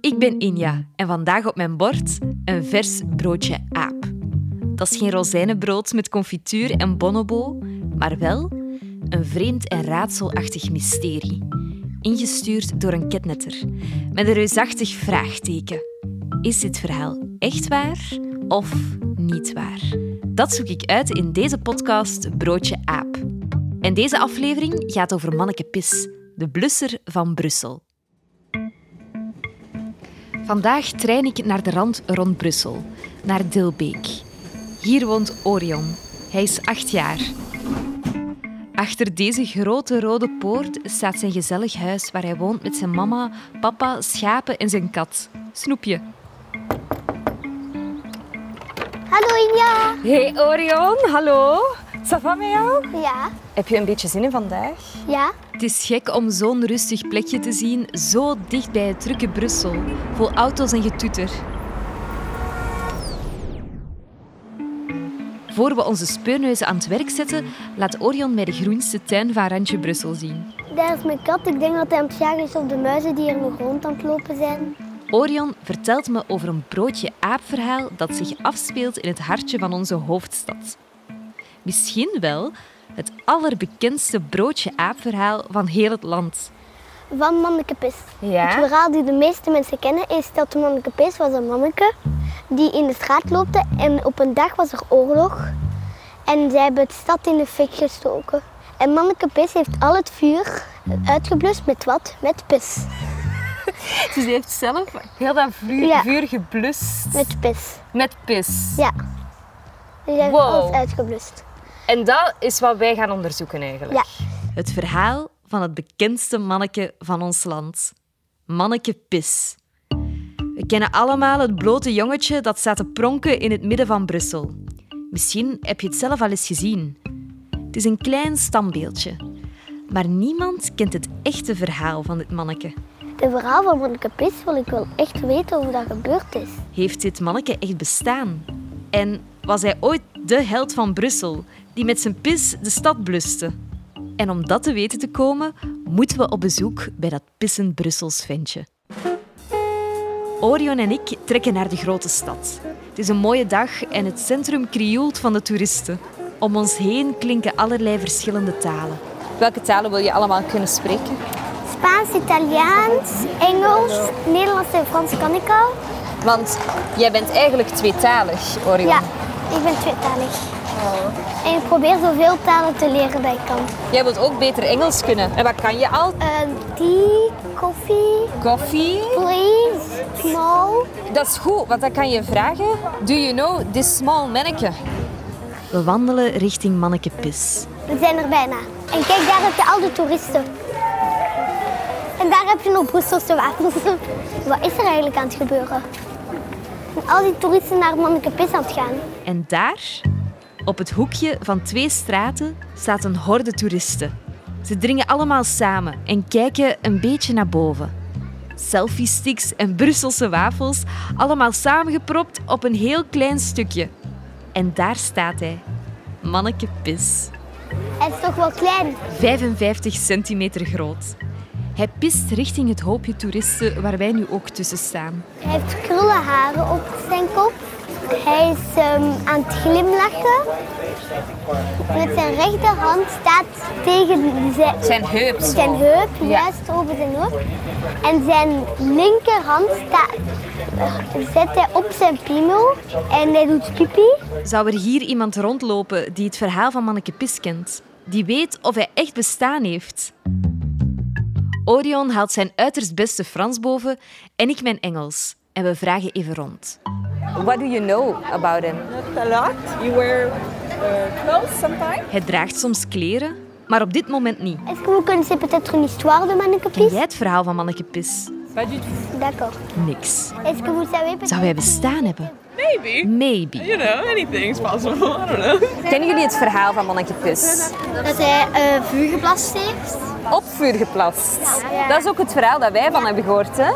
Ik ben Inja en vandaag op mijn bord een vers broodje aap. Dat is geen rozijnenbrood met confituur en bonobo, maar wel een vreemd en raadselachtig mysterie. Ingestuurd door een ketnetter met een reusachtig vraagteken. Is dit verhaal echt waar of niet waar? Dat zoek ik uit in deze podcast Broodje Aap. En deze aflevering gaat over Manneke Pis, de blusser van Brussel. Vandaag trein ik naar de rand rond Brussel, naar Dilbeek. Hier woont Orion. Hij is acht jaar. Achter deze grote rode poort staat zijn gezellig huis waar hij woont met zijn mama, papa, schapen en zijn kat. Snoepje. Hallo Inja. Hey Orion, hallo. Ça va met jou? Ja. Heb je een beetje zin in vandaag? Ja. Het is gek om zo'n rustig plekje te zien, zo dicht bij het drukke Brussel, vol auto's en getoeter. Voor we onze speurneuzen aan het werk zetten, laat Orion mij de groenste tuin van Randje Brussel zien. Daar is mijn kat. Ik denk dat hij aan het jagen is op de muizen die er nog rond aan het lopen zijn. Orion vertelt me over een broodje aapverhaal dat zich afspeelt in het hartje van onze hoofdstad. Misschien wel het allerbekendste broodje aapverhaal van heel het land. Van Manneke Pis. Ja? Het verhaal die de meeste mensen kennen is dat de Manneke Pis was een manneke die in de straat loopte en op een dag was er oorlog. En zij hebben de stad in de fik gestoken. En Manneke Pis heeft al het vuur uitgeblust met wat? Met pis. Dus die heeft zelf heel dat vuur, Ja. vuur geblust Met pis. met pis. Ja. Dus hij heeft Wow. alles uitgeblust. En dat is wat wij gaan onderzoeken eigenlijk. Ja. Het verhaal van het bekendste manneke van ons land. Manneke Pis. We kennen allemaal het blote jongetje dat staat te pronken in het midden van Brussel. Misschien heb je het zelf al eens gezien. Het is een klein standbeeldje. Maar niemand kent het echte verhaal van dit manneke. Het verhaal van Manneke Pis wil ik wel echt weten hoe dat gebeurd is. Heeft dit manneke echt bestaan? En was hij ooit de held van Brussel, die met zijn pis de stad bluste? En om dat te weten te komen, moeten we op bezoek bij dat pissend Brussels ventje. Orion en ik trekken naar de grote stad. Het is een mooie dag en het centrum krioelt van de toeristen. Om ons heen klinken allerlei verschillende talen. Welke talen wil je allemaal kunnen spreken? Spaans, Italiaans, Engels, Nederlands en Frans kan ik al. Want jij bent eigenlijk tweetalig, Orion. Ja, ik ben tweetalig. En ik probeer zoveel talen te leren dat ik kan. Jij wilt ook beter Engels kunnen. En wat kan je al? Uh, tea, koffie, Coffee. please, small. Dat is goed, want dan kan je vragen. Do you know this small manneke? We wandelen richting Manneke Pis. We zijn er bijna. En kijk, daar heb je al de toeristen. En daar heb je nog Brusselse wafels. Wat is er eigenlijk aan het gebeuren? Al die toeristen naar Manneke Pis aan het gaan. En daar, op het hoekje van twee straten, staat een horde toeristen. Ze dringen allemaal samen en kijken een beetje naar boven. Selfie-sticks en Brusselse wafels, allemaal samengepropt op een heel klein stukje. En daar staat hij, Manneke Pis. Hij is toch wel klein. 55 centimeter groot. Hij pist richting het hoopje toeristen waar wij nu ook tussen staan. Hij heeft krullenharen op zijn kop. Hij is ehm, aan het glimlachen. Met zijn rechterhand staat tegen zijn, Zijn heup. zijn heup, Ja. juist over zijn heup. En zijn linkerhand staat, zet hij op zijn piemel en hij doet pipi. Zou er hier iemand rondlopen die het verhaal van Manneke Pis kent? Die weet of hij echt bestaan heeft? Orion haalt zijn uiterst beste Frans boven en ik mijn Engels. En we vragen even rond. What do you know about him? a lot. You wear uh, clothes sometimes. Hij draagt soms kleren, maar op dit moment niet. Est-ce que vous connaissez peut-être une histoire de Manneke Ken Pis? jij het verhaal van Manneke Pis? Pas du tout. D'accord. Niks. Est-ce que vous savez peut-être... Zou hij bestaan hebben? Maybe. Maybe. You know, anything's possible. I don't know. Kennen jullie het verhaal van Manneke Pis? Dat hij uh, vuur geblast heeft. Op vuur geplast. Dat is ook het verhaal dat wij van hebben gehoord. Hè?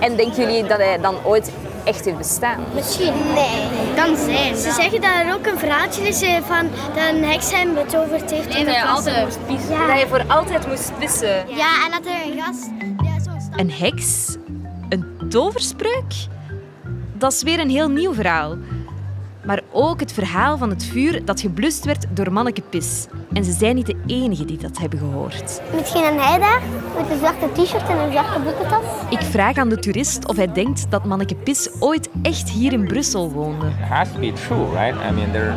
En denken jullie dat hij dan ooit echt heeft bestaan? Misschien. Nee. Kan zijn. Ze zeggen dat er ook een verhaaltje is eh, van dat een heks hem betoverd heeft. Nee, dat je altijd moest Dat hij voor altijd moest pissen. Ja, en dat er een gast... Ja, Een heks? Een toverspreuk? Dat is weer een heel nieuw verhaal. Maar ook het verhaal van het vuur dat geblust werd door manneke Pis. En ze zijn niet de enigen die dat hebben gehoord. Misschien een hij daar met een zwarte t-shirt en een zwarte boekentas. Ik vraag aan de toerist of hij denkt dat manneke Pis ooit echt hier in Brussel woonde. It has to be true, right? I mean, there.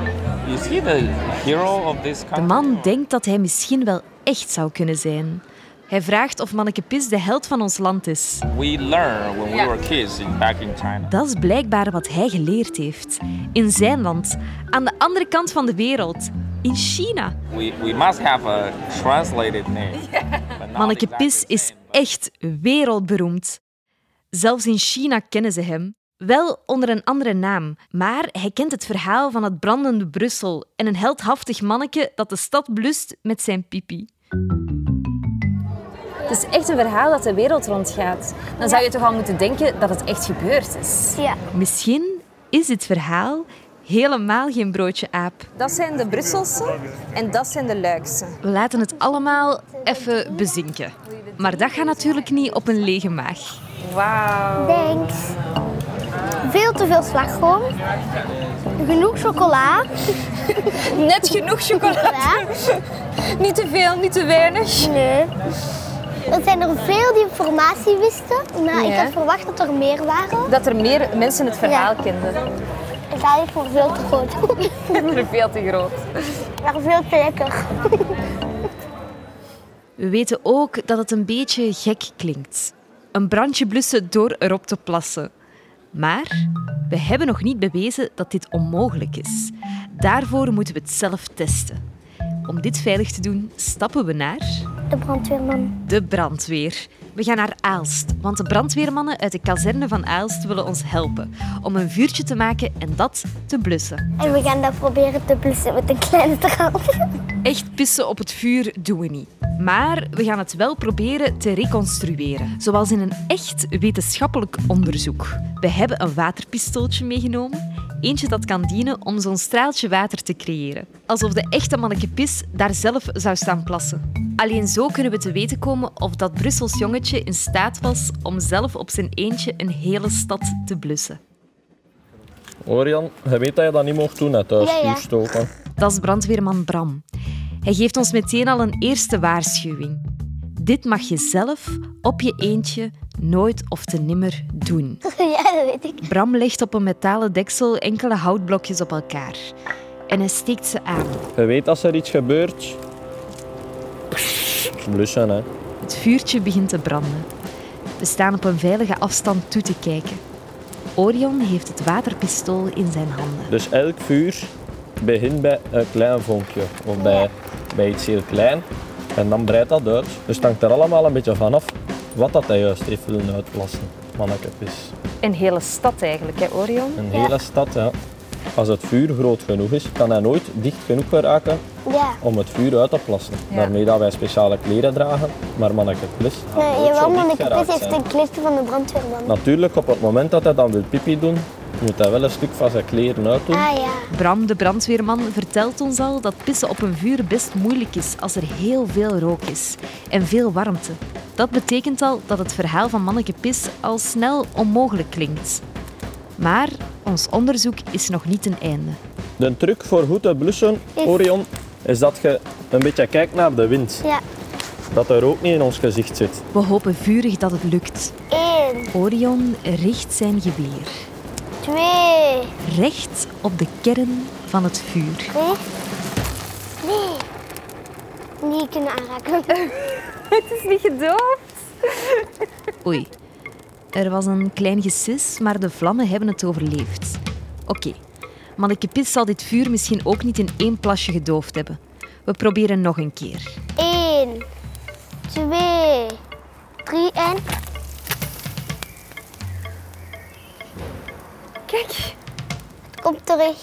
Is he the hero of this country? De man denkt dat hij misschien wel echt zou kunnen zijn. Hij vraagt of manneke Pis de held van ons land is. We learned when we were kids in, back in China. Dat is blijkbaar wat hij geleerd heeft. In zijn land, aan de andere kant van de wereld, in China. We, we must have a translated name. Manneke exactly Pis is echt wereldberoemd. Zelfs in China kennen ze hem. Wel onder een andere naam, maar hij kent het verhaal van het brandende Brussel en een heldhaftig manneke dat de stad blust met zijn pipi. Het is echt een verhaal dat de wereld rondgaat. Dan zou je toch al moeten denken dat het echt gebeurd is. Ja. Misschien is dit verhaal helemaal geen broodje aap. Dat zijn de Brusselse en dat zijn de Luikse. We laten het allemaal even bezinken. Maar dat gaat natuurlijk niet op een lege maag. Wauw. Thanks. Veel te veel slagroom. Genoeg chocola. Net genoeg chocolade. Ja. Niet te veel, niet te weinig. Nee. Er zijn er veel die informatie wisten, maar ik had verwacht dat er meer waren. Dat er meer mensen het verhaal Ja. kenden. Het is eigenlijk nog veel te groot. Veel te groot. maar veel te lekker. We weten ook dat het een beetje gek klinkt. Een brandje blussen door erop te plassen. Maar we hebben nog niet bewezen dat dit onmogelijk is. Daarvoor moeten we het zelf testen. Om dit veilig te doen, stappen we naar De brandweerman. de brandweer. We gaan naar Aalst, want de brandweermannen uit de kazerne van Aalst willen ons helpen om een vuurtje te maken en dat te blussen. En we gaan dat proberen te blussen met een kleine traan. Echt pissen op het vuur doen we niet. Maar we gaan het wel proberen te reconstrueren, zoals in een echt wetenschappelijk onderzoek. We hebben een waterpistooltje meegenomen, eentje dat kan dienen om zo'n straaltje water te creëren. Alsof de echte manneke pis daar zelf zou staan plassen. Alleen zo kunnen we te weten komen of dat Brussels jongetje in staat was om zelf op zijn eentje een hele stad te blussen. Orion, je weet dat je dat niet mocht doen, het thuis Ja, ja. Dat is brandweerman Bram. Hij geeft ons meteen al een eerste waarschuwing. Dit mag je zelf op je eentje nooit of te nimmer doen. ja, dat weet ik. Bram legt op een metalen deksel enkele houtblokjes op elkaar. En hij steekt ze aan. Je weet als er iets gebeurt. Blussen, hè. Het vuurtje begint te branden. We staan op een veilige afstand toe te kijken. Orion heeft het waterpistool in zijn handen. Dus elk vuur begint bij een klein vonkje. Of bij, bij iets heel klein. En dan breidt dat uit. Dus het hangt er allemaal een beetje vanaf wat dat hij juist heeft willen uitplassen. Mannekepis. Een hele stad eigenlijk, hè, Orion? Een hele stad, ja. Als het vuur groot genoeg is, kan hij nooit dicht genoeg geraken Ja. om het vuur uit te plassen. Daarmee dat wij speciale kleren dragen, maar mannekepis. Nee, jawel, heeft een kleedje van de brandweerman. Natuurlijk, op het moment dat hij dan wil pipi doen, moet hij wel een stuk van zijn kleren uitdoen. Ah ja. Bram, de brandweerman, vertelt ons al dat pissen op een vuur best moeilijk is als er heel veel rook is en veel warmte. Dat betekent al dat het verhaal van Manneke Pis al snel onmogelijk klinkt. Maar ons onderzoek is nog niet ten einde. De truc voor goed te blussen, Orion, is dat je een beetje kijkt naar de wind. Ja. Dat er ook niet in ons gezicht zit. We hopen vurig dat het lukt. Eén, Orion richt zijn geweer twee, recht op de kern van het vuur. drie. Nee. Niet kunnen aanraken. Het is niet gedoofd. Oei, er was een klein gesis, maar de vlammen hebben het overleefd. Oké, Manneke Pis zal dit vuur misschien ook niet in één plasje gedoofd hebben. We proberen nog een keer. Eén, twee, drie en... Kom terug.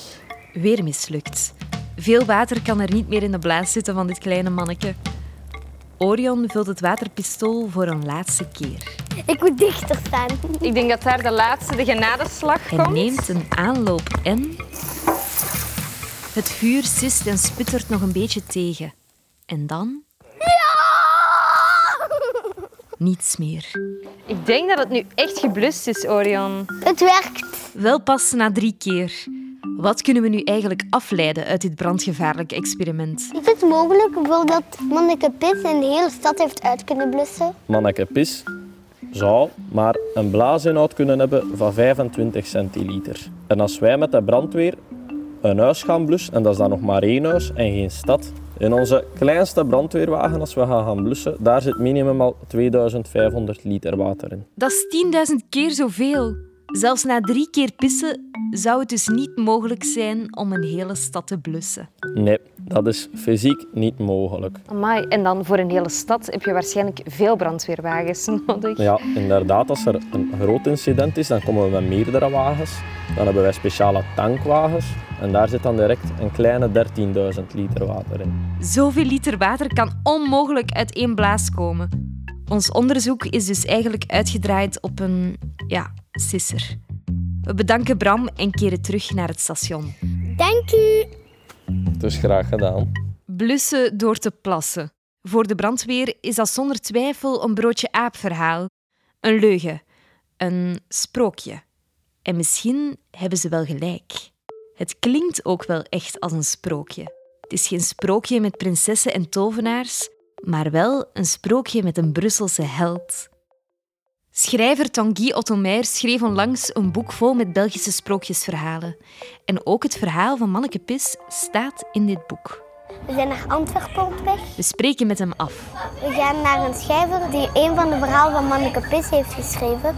Weer mislukt. Veel water kan er niet meer in de blaas zitten van dit kleine manneke. Orion vult het waterpistool voor een laatste keer. Ik moet dichter staan. Ik denk dat daar de laatste, de genadeslag Hij komt. neemt een aanloop en... Het vuur sist en sputtert nog een beetje tegen. En dan... niets meer. Ik denk dat het nu echt geblust is, Orion. Het werkt. Wel pas na drie keer. Wat kunnen we nu eigenlijk afleiden uit dit brandgevaarlijke experiment? Is het mogelijk bijvoorbeeld dat Manneke Pis een hele stad heeft uit kunnen blussen? Manneke Pis zou maar een blaasinhoud kunnen hebben van 25 centiliter. En als wij met de brandweer een huis gaan blussen, en dat is dan nog maar één huis en geen stad, in onze kleinste brandweerwagen, als we gaan gaan blussen, daar zit minimum al 2500 liter water in. Dat is 10.000 keer zoveel. Zelfs na drie keer pissen zou het dus niet mogelijk zijn om een hele stad te blussen. Nee, dat is fysiek niet mogelijk. Amai, en dan voor een hele stad heb je waarschijnlijk veel brandweerwagens nodig. Ja, inderdaad, als er een groot incident is, dan komen we met meerdere wagens. Dan hebben wij speciale tankwagens en daar zit dan direct een kleine 13.000 liter water in. Zoveel liter water kan onmogelijk uit één blaas komen. Ons onderzoek is dus eigenlijk uitgedraaid op een ja, sisser. We bedanken Bram en keren terug naar het station. Dank u. Dus graag gedaan. Blussen door te plassen. Voor de brandweer is dat zonder twijfel een broodje aapverhaal. Een leugen. Een sprookje. En misschien hebben ze wel gelijk. Het klinkt ook wel echt als een sprookje. Het is geen sprookje met prinsessen en tovenaars, maar wel een sprookje met een Brusselse held. Schrijver Tanguy Ottomer schreef onlangs een boek vol met Belgische sprookjesverhalen. En ook het verhaal van Manneke Pis staat in dit boek. We zijn naar Antwerpen op weg. We spreken met hem af. We gaan naar een schrijver die een van de verhalen van Manneke Pis heeft geschreven.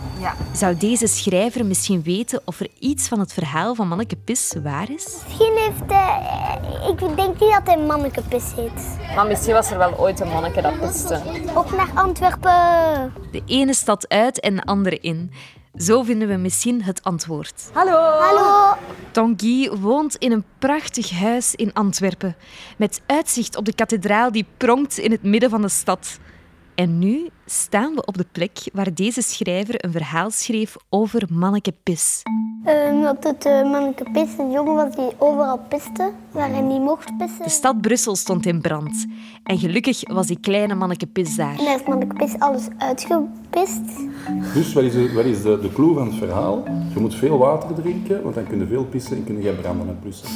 Zou deze schrijver misschien weten of er iets van het verhaal van Manneke Pis waar is? Misschien heeft hij... Ik denk niet dat hij Manneke Pis heet. Maar misschien was er wel ooit een manneke dat piste. Op naar Antwerpen. De ene stad uit en de andere in. Zo vinden we misschien het antwoord. Hallo! Hallo. Tanguy woont in een prachtig huis in Antwerpen, met uitzicht op de kathedraal die pronkt in het midden van de stad. En nu staan we op de plek waar deze schrijver een verhaal schreef over Manneke Pis. Ehm, dat het uh, Manneke Pis een jongen was die overal piste, waar hij niet mocht pissen. De stad Brussel stond in brand. En gelukkig was die kleine Manneke Pis daar. En hij heeft Manneke Pis alles uitgepist. Dus wat is, de, wat is de, de clue van het verhaal? Je moet veel water drinken, want dan kun je veel pissen en kun je branden en blussen.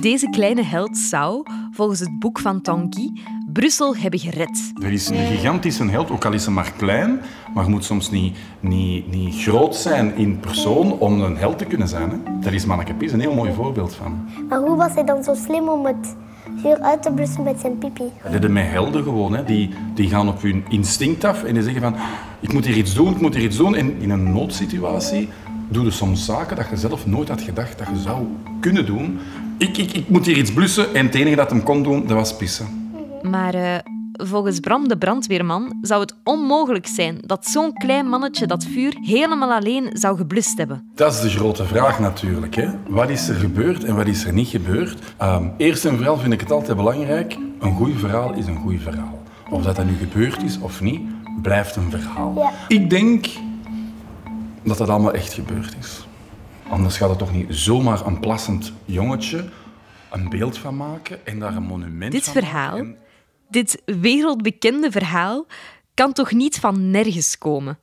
Deze kleine held zou, volgens het boek van Tanguy, Brussel hebben gered. Er is een gigantische held, ook al is hij maar klein, maar je moet soms niet, niet, niet groot zijn in persoon om een held te kunnen zijn. Hè? Daar is Manneke Pis een heel mooi voorbeeld van. Maar hoe was hij dan zo slim om het vuur uit te blussen met zijn pipi? Dat hebben met helden gewoon. Hè. Die, die gaan op hun instinct af en die zeggen van ik moet hier iets doen, ik moet hier iets doen. En in een noodsituatie doe je soms zaken dat je zelf nooit had gedacht dat je zou kunnen doen. Ik, ik, ik moet hier iets blussen en het enige dat hem kon doen, dat was pissen. Maar eh, volgens Bram de brandweerman zou het onmogelijk zijn dat zo'n klein mannetje dat vuur helemaal alleen zou geblust hebben. Dat is de grote vraag natuurlijk. Hè. Wat is er gebeurd en wat is er niet gebeurd? Ehm, eerst en vooral vind ik het altijd belangrijk, een goed verhaal is een goed verhaal. Of dat dat nu gebeurd is of niet, blijft een verhaal. Ja. Ik denk dat dat allemaal echt gebeurd is. Anders gaat het toch niet zomaar een plassend jongetje een beeld van maken en daar een monument Dit van verhaal. En- dit wereldbekende verhaal, kan toch niet van nergens komen?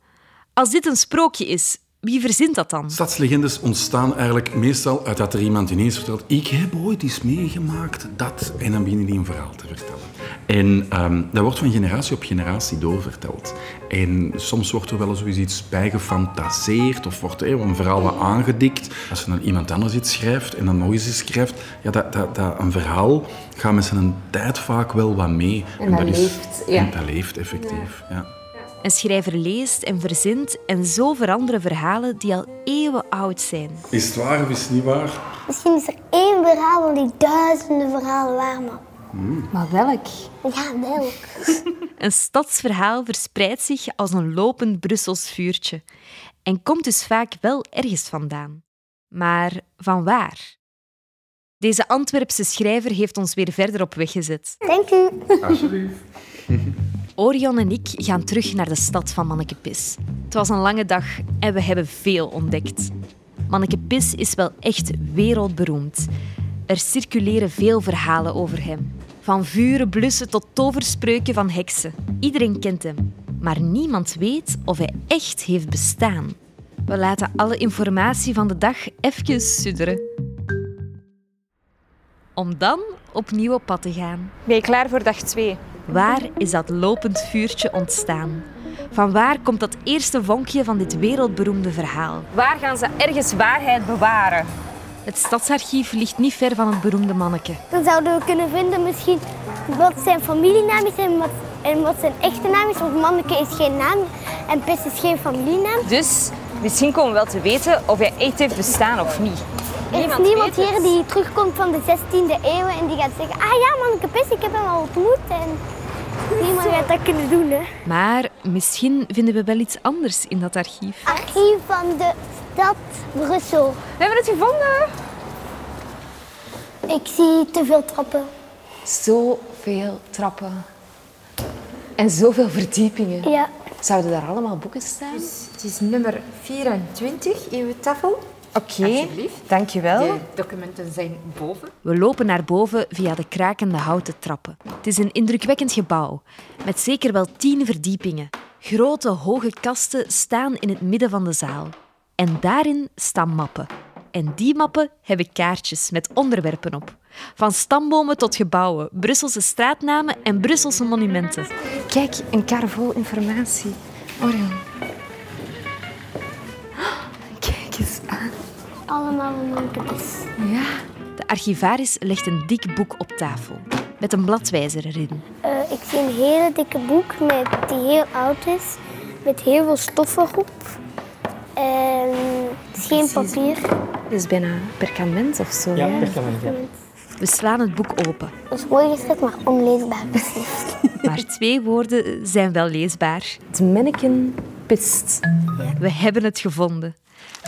Als dit een sprookje is, wie verzint dat dan? Stadslegendes ontstaan eigenlijk meestal uit dat er iemand ineens vertelt ik heb ooit iets meegemaakt, dat, en dan beginnen die een verhaal te vertellen. En ehm, dat wordt van generatie op generatie doorverteld. En soms wordt er wel eens iets bij gefantaseerd of wordt er een verhaal wat aangedikt. Als er dan iemand anders iets schrijft en dan nog eens iets schrijft, ja, dat, dat, dat, een verhaal gaat met zijn tijd vaak wel wat mee. En dat leeft, ja. En dat leeft effectief, ja. Een schrijver leest en verzint en zo veranderen verhalen die al eeuwen oud zijn. Is het waar of is het niet waar? Misschien is er één verhaal van die duizenden verhalen waar, maar... Maar welk? Ja, welk? Een stadsverhaal verspreidt zich als een lopend Brussels vuurtje en komt dus vaak wel ergens vandaan. Maar van waar? Deze Antwerpse schrijver heeft ons weer verder op weg gezet. Dank u. Alsjeblieft. Orion en ik gaan terug naar de stad van Manneke Pis. Het was een lange dag en we hebben veel ontdekt. Manneke Pis is wel echt wereldberoemd. Er circuleren veel verhalen over hem. Van vuren blussen tot toverspreuken van heksen. Iedereen kent hem. Maar niemand weet of hij echt heeft bestaan. We laten alle informatie van de dag even sudderen. Om dan opnieuw op pad te gaan. Ben je klaar voor dag 2? Waar is dat lopend vuurtje ontstaan? Van waar komt dat eerste vonkje van dit wereldberoemde verhaal? Waar gaan ze ergens waarheid bewaren? Het stadsarchief ligt niet ver van het beroemde manneke. Dan zouden we kunnen vinden misschien wat zijn familienaam is en wat, en wat zijn echte naam is. Want Manneke is geen naam en Pis is geen familienaam. Dus misschien komen we wel te weten of hij echt heeft bestaan of niet. Er is niemand hier die terugkomt van de 16e eeuw en die gaat zeggen ah ja, Manneke Pis, ik heb hem al ontmoet. En niemand gaat dat kunnen doen. Hè. Maar misschien vinden we wel iets anders in dat archief. Archief van de stad Brussel. We hebben het gevonden. Ik zie te veel trappen. Zoveel trappen. En zoveel verdiepingen. Ja, Zouden daar allemaal boeken staan? Het is nummer 24 in uw tafel. Oké, dankjewel. De documenten zijn boven. We lopen naar boven via de krakende houten trappen. Het is een indrukwekkend gebouw, met zeker wel tien verdiepingen. Grote, hoge kasten staan in het midden van de zaal. En daarin staan mappen. En die mappen hebben kaartjes met onderwerpen op. Van stambomen tot gebouwen, Brusselse straatnamen en Brusselse monumenten. Kijk, een kar vol informatie. Orion. Allemaal Pis. Ja. De archivaris legt een dik boek op tafel, met een bladwijzer erin. Eh, ik zie een hele dikke boek met, die heel oud is, met heel veel stoffen op. En het is geen papier. Dit is bijna perkament of zo. Ja, We slaan het boek open, Dat is mooi geschreven, maar onleesbaar beslist. maar twee woorden zijn wel leesbaar. Het manneken pist. We hebben het gevonden.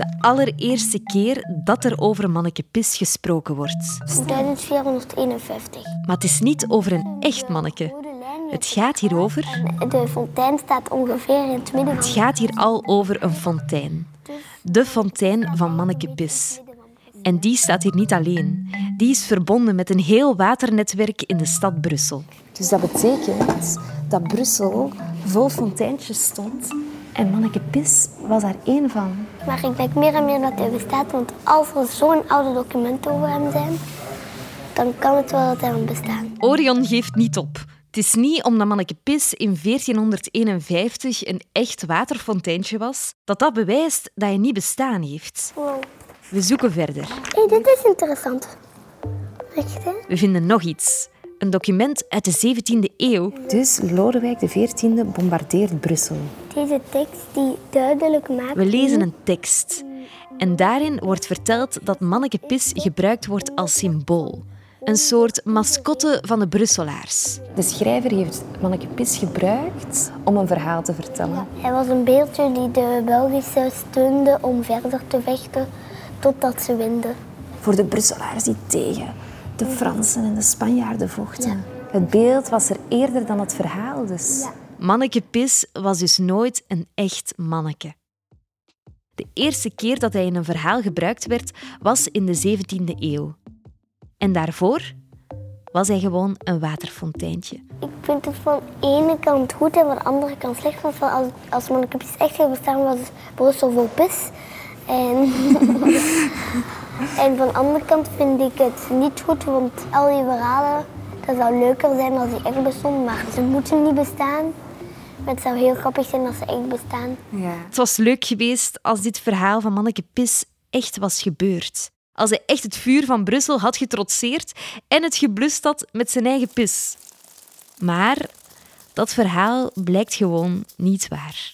De allereerste keer dat er over manneke Pis gesproken wordt. 1451. Maar het is niet over een echt manneke. Het gaat hier over... De fontein staat ongeveer in het midden Het gaat hier al over een fontein. De fontein van manneke Pis. En die staat hier niet alleen. Die is verbonden met een heel waternetwerk in de stad Brussel. Dus dat betekent dat Brussel vol fonteintjes stond en manneke Pis was daar één van. Maar ik denk meer en meer dat hij bestaat, want als er zo'n oude documenten over hem zijn, dan kan het wel dat hij hem bestaan. Orion geeft niet op. Het is niet omdat manneke Pis in 1451 een echt waterfonteintje was, dat dat bewijst dat hij niet bestaan heeft. Wow. We zoeken verder. Hé, dit is interessant. Echt, hè? We vinden nog iets. Een document uit de 17e eeuw. Dus Lodewijk XIV bombardeert Brussel. Deze tekst die duidelijk maakt... We lezen een tekst. En daarin wordt verteld dat manneke Pis gebruikt wordt als symbool. Een soort mascotte van de Brusselaars. De schrijver heeft manneke Pis gebruikt om een verhaal te vertellen. Hij was een beeldje die de Belgische steunde om verder te vechten totdat ze winden. Voor de Brusselaars die tegen de Fransen en de Spanjaarden vochten. Het beeld was er eerder dan het verhaal dus. Manneke Pis was dus nooit een echt manneke. De eerste keer dat hij in een verhaal gebruikt werd, was in de 17e eeuw. En daarvoor was hij gewoon een waterfonteintje. Ik vind het van de ene kant goed en van de andere kant slecht. Want als, als Manneke Pis echt zou bestaan, was Brussel vol pis. En, en van de andere kant vind ik het niet goed, want al die verhalen, dat zou leuker zijn als die echt bestonden, maar ze moeten niet bestaan. Maar het zou heel grappig zijn als ze echt bestaan. Het was leuk geweest als dit verhaal van Manneke Pis echt was gebeurd. Als hij echt het vuur van Brussel had getrotseerd en het geblust had met zijn eigen pis. Maar dat verhaal blijkt gewoon niet waar.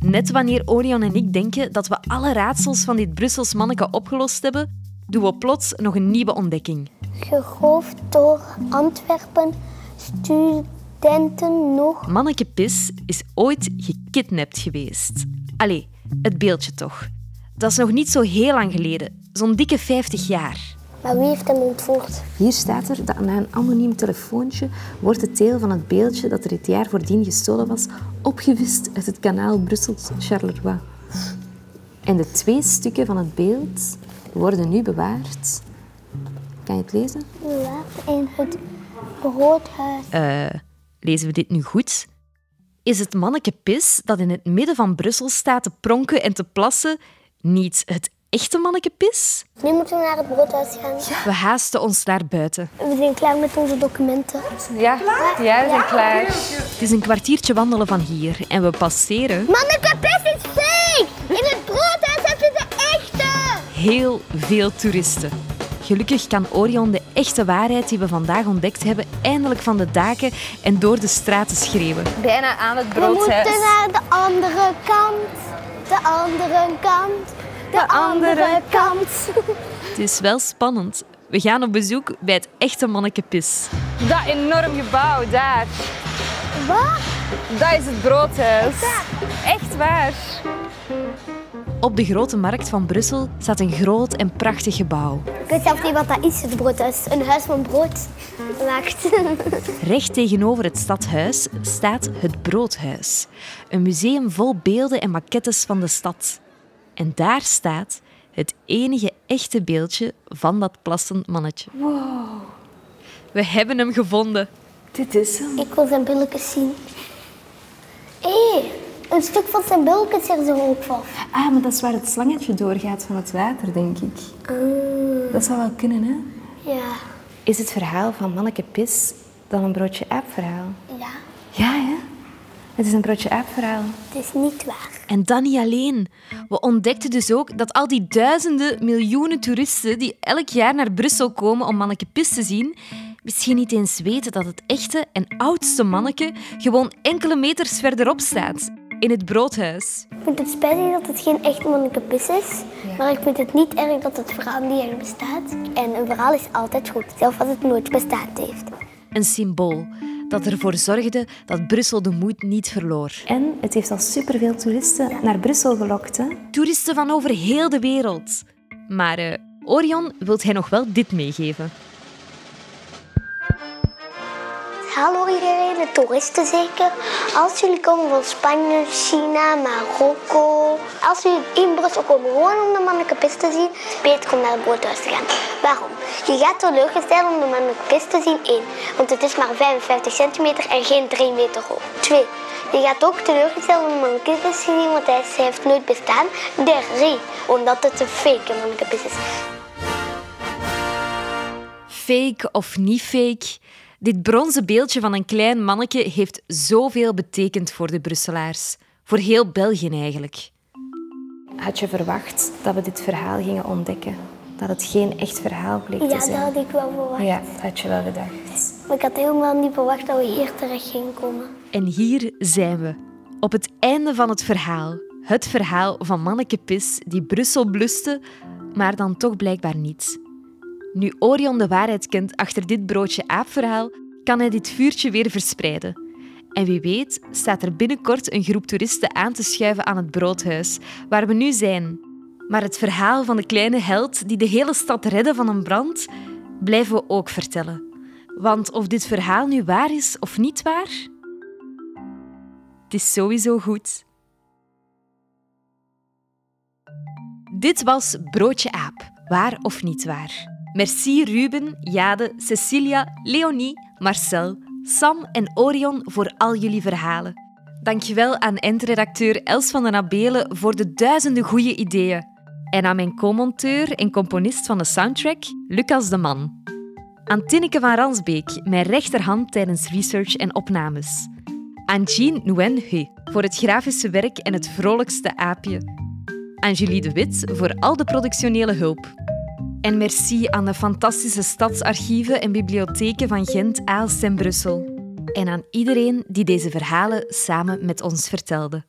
Net wanneer Orion en ik denken dat we alle raadsels van dit Brussels manneke opgelost hebben, doen we plots nog een nieuwe ontdekking. Gegroofd door Antwerpen studenten nog. Manneke Pis is ooit gekidnapt geweest. Allee, het beeldje toch. Dat is nog niet zo heel lang geleden, zo'n dikke 50 jaar. Maar wie heeft hem ontvoerd? Hier staat er dat na een anoniem telefoontje wordt het deel van het beeldje dat er het jaar voordien gestolen was opgevist uit het kanaal Brussels-Charleroi. En de twee stukken van het beeld worden nu bewaard. Kan je het lezen? Laat in het Roodhuis. Eh, lezen we dit nu goed? is het manneke Pis, dat in het midden van Brussel staat te pronken en te plassen, niet het echte manneke Pis? Nu moeten we naar het broodhuis gaan. We haasten ons naar buiten. We zijn klaar met onze documenten. Ja, ja, we zijn klaar. Het is een kwartiertje wandelen van hier en we passeren Manneke Pis is fake! In het broodhuis heb je de echte! heel veel toeristen. Gelukkig kan Orion de echte waarheid die we vandaag ontdekt hebben eindelijk van de daken en door de straten schreeuwen. Bijna aan het We moeten broodhuis. naar de andere kant. De andere kant. De andere kant. Het is wel spannend. We gaan op bezoek bij het echte manneke Pis. Dat enorm gebouw, daar. Wat? Dat is het broodhuis. Echt waar. Op de grote markt van Brussel staat een groot en prachtig gebouw. Ik weet zelf niet wat dat is, het broodhuis. Een huis van brood. Wacht. Recht tegenover het stadhuis staat het Broodhuis. Een museum vol beelden en maquettes van de stad. En daar staat het enige echte beeldje van dat plassend mannetje. We hebben hem gevonden. Dit is hem. Ik wil zijn billetjes zien. Hé, een stuk van zijn billetjes is er zo ook van. Ah, maar dat is waar het slangetje doorgaat van het water, denk ik. Dat zou wel kunnen, hè? Ja. Is het verhaal van Manneke Pis dan een broodje aap verhaal? Ja, Ja, hè? Het is een broodje aap verhaal. het is niet waar. En dan niet alleen. We ontdekten dus ook dat al die duizenden, miljoenen toeristen die elk jaar naar Brussel komen om Manneke Pis te zien, misschien niet eens weten dat het echte en oudste manneke gewoon enkele meters verderop staat. In het broodhuis. Ik vind het spijtig dat het geen echt manneke pis is. Maar ik vind het niet erg dat het verhaal niet echt bestaat. En een verhaal is altijd goed, zelfs als het nooit bestaan heeft. Een symbool dat ervoor zorgde dat Brussel de moed niet verloor. En het heeft al superveel toeristen naar Brussel gelokt, hè? Toeristen van over heel de wereld. Maar eh, Orion wil hij nog wel dit meegeven. Hallo iedereen, de toeristen zeker. Als jullie komen van Spanje, China, Marokko. Als jullie in Brussel komen gewoon om de mannelijke pis te zien, beter om naar het broodhuis te gaan. Waarom? Je gaat teleurgesteld om de mannelijke pis te zien, één. Want het is maar 55 centimeter en geen 3 meter hoog. Twee. Je gaat ook teleurgesteld om de mannelijke pis te zien, want hij heeft nooit bestaan. Drie. Omdat het een fake mannelijke pis is. Fake of niet fake, dit bronzen beeldje van een klein manneke heeft zoveel betekend voor de Brusselaars. Voor heel België eigenlijk. Had je verwacht dat we dit verhaal gingen ontdekken? Dat het geen echt verhaal bleek te Ja, dat zijn? had ik wel verwacht. Ja, dat had je wel gedacht. Maar ik had helemaal niet verwacht dat we hier terecht gingen komen. En hier zijn we, op het einde van het verhaal. Het verhaal van Manneke Pis die Brussel bluste, maar dan toch blijkbaar niet. Nu Orion de waarheid kent achter dit broodje aapverhaal, kan hij dit vuurtje weer verspreiden. En wie weet staat er binnenkort een groep toeristen aan te schuiven aan het broodhuis, waar we nu zijn. Maar het verhaal van de kleine held die de hele stad redde van een brand, blijven we ook vertellen. Want of dit verhaal nu waar is of niet waar, het is sowieso goed. Dit was Broodje Aap, waar of niet waar. Merci Ruben, Jade, Cecilia, Leonie, Marcel, Sam en Orion voor al jullie verhalen. Dankjewel aan eindredacteur Els van den Abelen voor de duizenden goede ideeën. En aan mijn co-monteur en componist van de soundtrack, Lucas de Man. Aan Tinneke van Ransbeek, mijn rechterhand tijdens research en opnames. Aan Jean Nguyen He voor het grafische werk en het vrolijkste aapje. Aan Julie de Wit voor al de productionele hulp. En merci aan de fantastische stadsarchieven en bibliotheken van Gent, Aalst en Brussel. En aan iedereen die deze verhalen samen met ons vertelde.